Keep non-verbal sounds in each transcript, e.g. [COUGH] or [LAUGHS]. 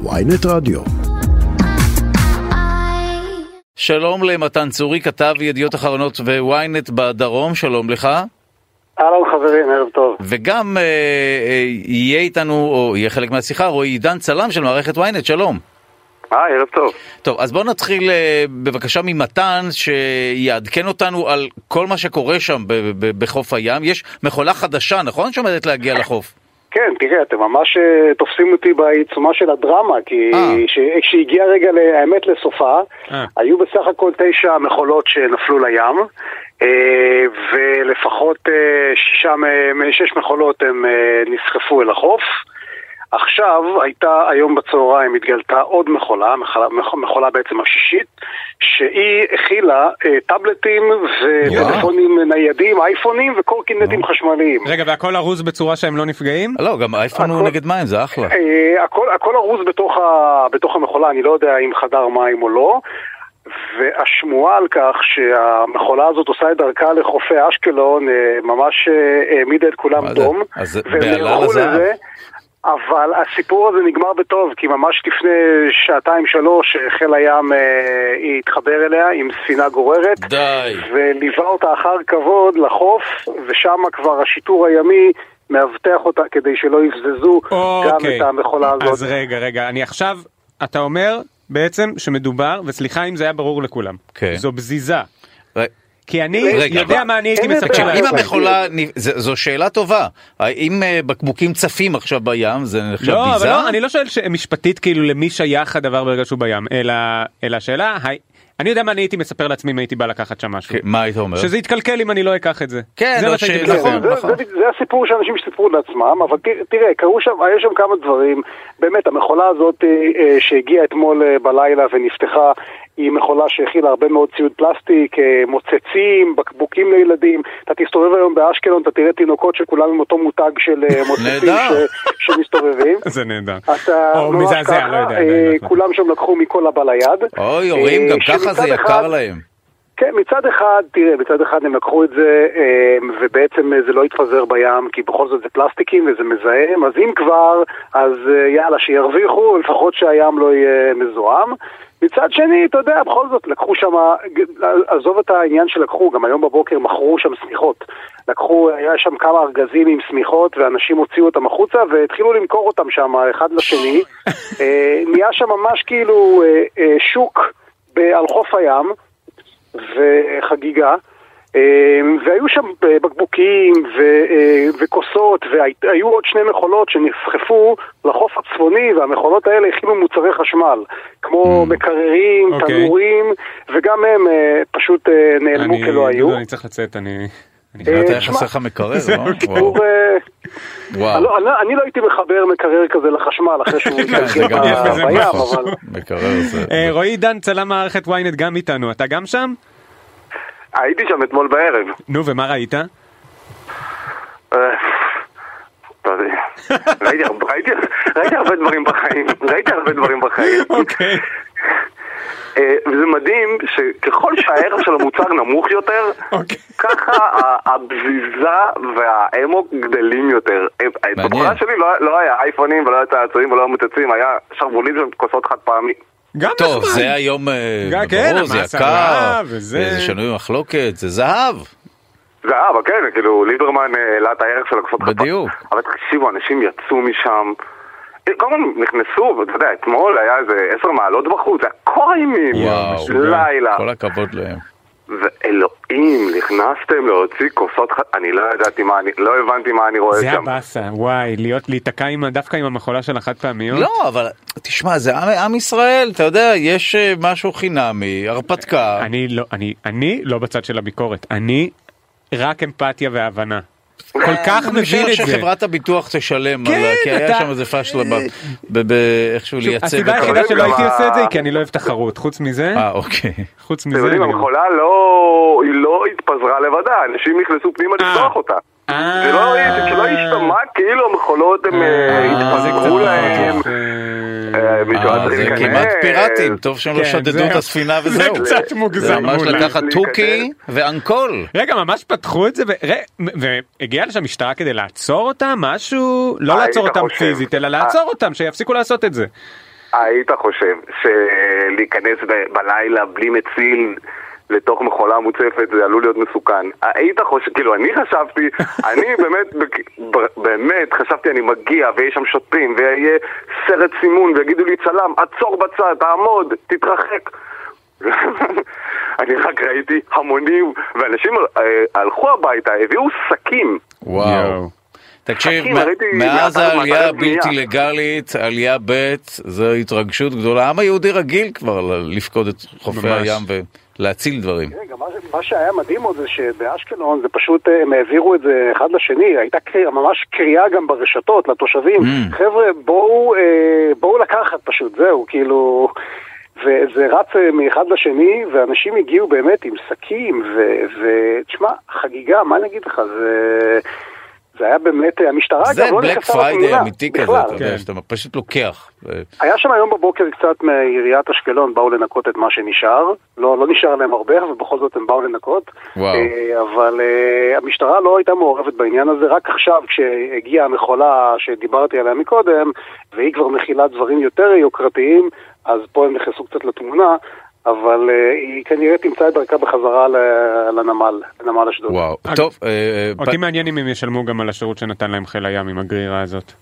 ויינט רדיו. שלום למתן צורי, כתב ידיעות אחרונות וויינט בדרום, שלום לך. אהלן חברים, ערב טוב. וגם אה, אה, יהיה איתנו, או יהיה חלק מהשיחה, רועי עידן צלם של מערכת ynet, שלום. היי, ערב טוב. טוב, אז בואו נתחיל אה, בבקשה ממתן, שיעדכן אותנו על כל מה שקורה שם ב- ב- בחוף הים. יש מכולה חדשה, נכון? שעומדת להגיע לחוף. כן, תראה, אתם ממש אה, תופסים אותי בעיצומה של הדרמה, כי אה. כשהגיע רגע האמת לסופה, אה. היו בסך הכל תשע מכולות שנפלו לים, ולפחות שישה, שש מכולות הם נסחפו אל החוף. עכשיו, הייתה היום בצהריים, התגלתה עוד מכולה, מכולה, מכולה בעצם השישית, שהיא הכילה אה, טאבלטים וטלפונים ניידים, אייפונים וקורקינטים חשמליים. רגע, והכל ארוז בצורה שהם לא נפגעים? לא, גם האייפון הוא הכל- נגד מים, זה אחלה. אה, הכל, הכל ארוז בתוך, ה, בתוך המכולה, אני לא יודע אם חדר מים או לא. והשמועה על כך שהמכולה הזאת עושה את דרכה לחופי אשקלון אה, ממש אה, העמידה את כולם? דום. אז בעלה לזהב. אבל הסיפור הזה נגמר בטוב, כי ממש לפני שעתיים שלוש חיל הים אה, התחבר אליה עם ספינה גוררת. די. וליווה אותה אחר כבוד לחוף, ושם כבר השיטור הימי מאבטח אותה כדי שלא יבזזו גם אוקיי. את המכולה הזאת. אז רגע, רגע, אני עכשיו, אתה אומר בעצם שמדובר, וסליחה אם זה היה ברור לכולם, כן. זו בזיזה. כי אני רגע, יודע מה אני הייתי מספר תקשיב. אם. המכולה, זו שאלה טובה. האם אה, בקבוקים צפים עכשיו בים, זה נחשב לא, אבל ביזה? לא, אני לא שואל ש- משפטית כאילו למי שייך הדבר ברגע שהוא בים, אלא אלא השאלה, הי- אני יודע מה אני הייתי מספר לעצמי אם הייתי בא לקחת שם משהו. כן, מה היית אומר? שזה יתקלקל אם אני לא אקח את זה. כן, זה לא, ש-. נכון, זה, נכון. זה, זה הסיפור שאנשים סיפרו לעצמם, אבל תראה, קרו שם, היה שם כמה דברים, באמת, המכולה הזאת אה, אה, שהגיעה אתמול בלילה ונפתחה, היא מכולה שהכילה הרבה מאוד ציוד פלסטיק, מוצצים, בקבוקים לילדים. אתה תסתובב היום באשקלון, אתה תראה תינוקות שכולם עם אותו מותג של אה, [LAUGHS] מוצצים. ש- שמסתובבים. [LAUGHS] זה נהדר. אתה או ממש מזעזע, ככה, לא יודע. אה, לא כולם שם לקחו מכל הבא ליד. אוי, הורים, אה, גם ככה זה יקר אחד- להם. כן, מצד אחד, תראה, מצד אחד הם לקחו את זה, ובעצם זה לא יתפזר בים, כי בכל זאת זה פלסטיקים וזה מזהם, אז אם כבר, אז יאללה, שירוויחו, לפחות שהים לא יהיה מזוהם. מצד שני, אתה יודע, בכל זאת, לקחו שם, עזוב את העניין שלקחו, גם היום בבוקר מכרו שם שמיכות. לקחו, היה שם כמה ארגזים עם שמיכות, ואנשים הוציאו אותם החוצה, והתחילו למכור אותם שם אחד לשני. [LAUGHS] אה, נהיה שם ממש כאילו אה, אה, שוק על חוף הים. וחגיגה. והיו שם בקבוקים ו- וכוסות, והיו עוד שני מכולות שנסחפו לחוף הצפוני, והמכולות האלה הכילו מוצרי חשמל, כמו מקררים, אוקיי. תנורים, וגם הם אה, פשוט אה, נעלמו אני- כלא היו. דודו, אני צריך לצאת, אני... אני אה, חייב- אתה היה תשמע, חסר לך מקרר, לא? [LAUGHS] כן. וואו. אני לא- לא- אני לא הייתי מחבר מקרר כזה לחשמל אחרי שהוא [LAUGHS] כן, התגלגל בים, משהו. אבל... מקרר זה... רועי עידן, צלם מערכת ynet גם איתנו, אתה גם שם? הייתי שם אתמול בערב. נו, ומה ראית? אה. ראיתי הרבה- ראיתי- ראיתי הרבה דברים בחיים, ראיתי הרבה דברים בחיים. אוקיי. אה, וזה מדהים שככל שהערך של המוצר נמוך יותר, אוקיי. ככה הבזיזה והאמו גדלים יותר. אה, מעניין. בתוכנה שלי לא- לא היה אייפונים ולא היה צעצועים ולא היה מוצצים, היה שרוולים של כוסות חד פעמי. גם טוב. זה היום אה, כן, ברור, זה יקר, זה שנוי במחלוקת, זה זהב. זה היה, אבל כן, כאילו, ליברמן אה, העלה את הערך של חד פעמי. בדיוק. אבל תקשיבו, אנשים יצאו משם. כל הזמן נכנסו, ואתה יודע, אתמול היה איזה עשר מעלות בחוץ, זה היה קור אימים, וואו, לילה, כל הכבוד להם. ואלוהים, נכנסתם להוציא כוסות, ח- אני לא ידעתי מה, אני לא הבנתי מה אני רואה זה שם. הבאסה, וואי, להיות, להיתקע עם, דווקא עם המכולה של החד פעמיות? לא, אבל תשמע, זה עם, עם ישראל, אתה יודע, יש אה, משהו חינמי, הרפתקה. אני לא, אני, אני לא בצד של הביקורת, אני רק אמפתיה והבנה. כל כך מבין את זה. שחברת הביטוח תשלם, כן, כי היה שם איזה פשלה ב- ב- ב- איכשהו שוב, לייצב הסיבה. היחידה שלא הייתי עושה את זה היא כי אני לא אוהב תחרות, חוץ מזה, אה, אוקיי. חוץ מזה, גם- המכולה לא, היא לא התפזרה לבדה, אנשים נכנסו פנימה אה. לפתוח אותה. אה, זה לא, שלא ישתמע כאילו המכולות הם אה, אה, זה קצת התפזרו להם. זה. כמעט פיראטים, טוב שהם לא כן, שדדו. את הספינה זה וזהו. קצת זה מוגזם. ממש אולי. לקחת. תוכי ואנקול. רגע, ממש פתחו את זה, והגיעה לשם משטרה כדי לעצור אותם? משהו? לא לעצור אותם. פיזית, אלא לעצור אותם, שיפסיקו לעשות את זה. היית חושב שלהיכנס ב- בלילה בלי מציל לתוך מכולה מוצפת זה עלול להיות מסוכן. היית חושב, כאילו אני חשבתי, [LAUGHS] אני באמת, באמת חשבתי אני מגיע ויש שם שוטרים ויהיה סרט סימון ויגידו לי צלם, עצור בצד, תעמוד, תתרחק. [LAUGHS] אני רק ראיתי המונים, ואנשים אה, הלכו הביתה, הביאו שקים. וואו. תקשיב, מאז העלייה הבלתי. לגלית, עלייה ב', זו התרגשות גדולה. העם היהודי רגיל כבר לפקוד את חופי. הים ולהציל דברים. כן, גם מה, שהיה מדהים עוד זה שבאשקלון זה פשוט אה, הם העבירו את זה אחד לשני, הייתה קריאה, ממש קריאה גם ברשתות לתושבים, Mm. חבר'ה בואו, אה, בואו לקחת פשוט, זהו, כאילו, וזה רץ אה, מאחד לשני, ואנשים הגיעו באמת עם שקים, ותשמע, חגיגה, מה אני אגיד לך, זה... זה היה באמת, אה, המשטרה זה גם לא בלק נכנסה פריידי לתמונה, אמיתי כזה. אתה יודע, כן. שאתה פשוט לוקח. היה שם היום בבוקר קצת מעיריית אשקלון, באו לנקות את מה שנשאר. לא, לא נשאר להם הרבה, אבל בכל זאת הם באו לנקות. וואו. אה, אבל אה, המשטרה לא הייתה מעורבת בעניין הזה, רק עכשיו כשהגיעה המכולה שדיברתי עליה מקודם, והיא כבר מכילה דברים יותר יוקרתיים, אז פה הם נכנסו קצת לתמונה. אבל אה, היא כנראה תמצא את דרכה בחזרה ל- לנמל, לנמל אשדוד. וואו. טוב, אה, אותי ב- מעניין אם הם ישלמו גם על השירות שנתן להם חיל הים עם הגרירה הזאת.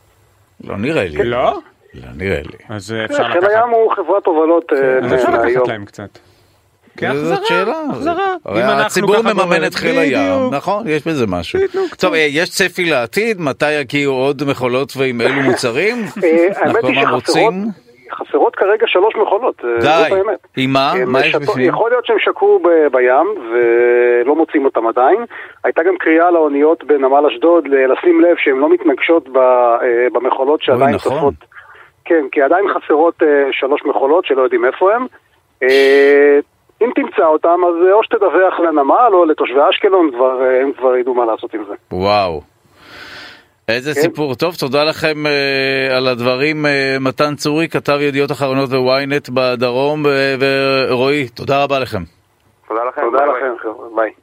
לא נראה לי. לא? לא נראה לי. אז אה, אפשר חיל לקחת. הים הוא חברת תובלות אה, אז אפשר. לקחת להם קצת. זאת שאלה. החזרה. הרי אם אנחנו הציבור מממן את חיל הים. נכון? יש בזה משהו. טוב, אה, יש צפי לעתיד? מתי יגיעו עוד מכולות ועם אילו מוצרים? אה, האמת אנחנו היא שחסרות רוצים. חסרות כרגע שלוש מכולות, אה, די. זאת האמת. עם מה? מה יש בפנים? יכול להיות שהם שקעו בים ולא מוצאים אותם עדיין. הייתה גם קריאה לאוניות בנמל אשדוד לשים לב שהן לא מתנגשות אה, במכולות שעדיין נכון. צופות. כן, כי עדיין חסרות אה, שלוש מכולות שלא יודעים איפה הן. אה, אם תמצא אותם, אז אה, או שתדווח לנמל או לתושבי אשקלון, אה, הם כבר ידעו מה לעשות עם זה. וואו. איזה כן. סיפור. טוב, תודה לכם אה, על הדברים. אה, מתן צורי, כתב ידיעות אחרונות וויינט בדרום, אה, ורועי, תודה רבה לכם. תודה לכם. תודה ביי ביי. לכם, חבר'ה, ביי.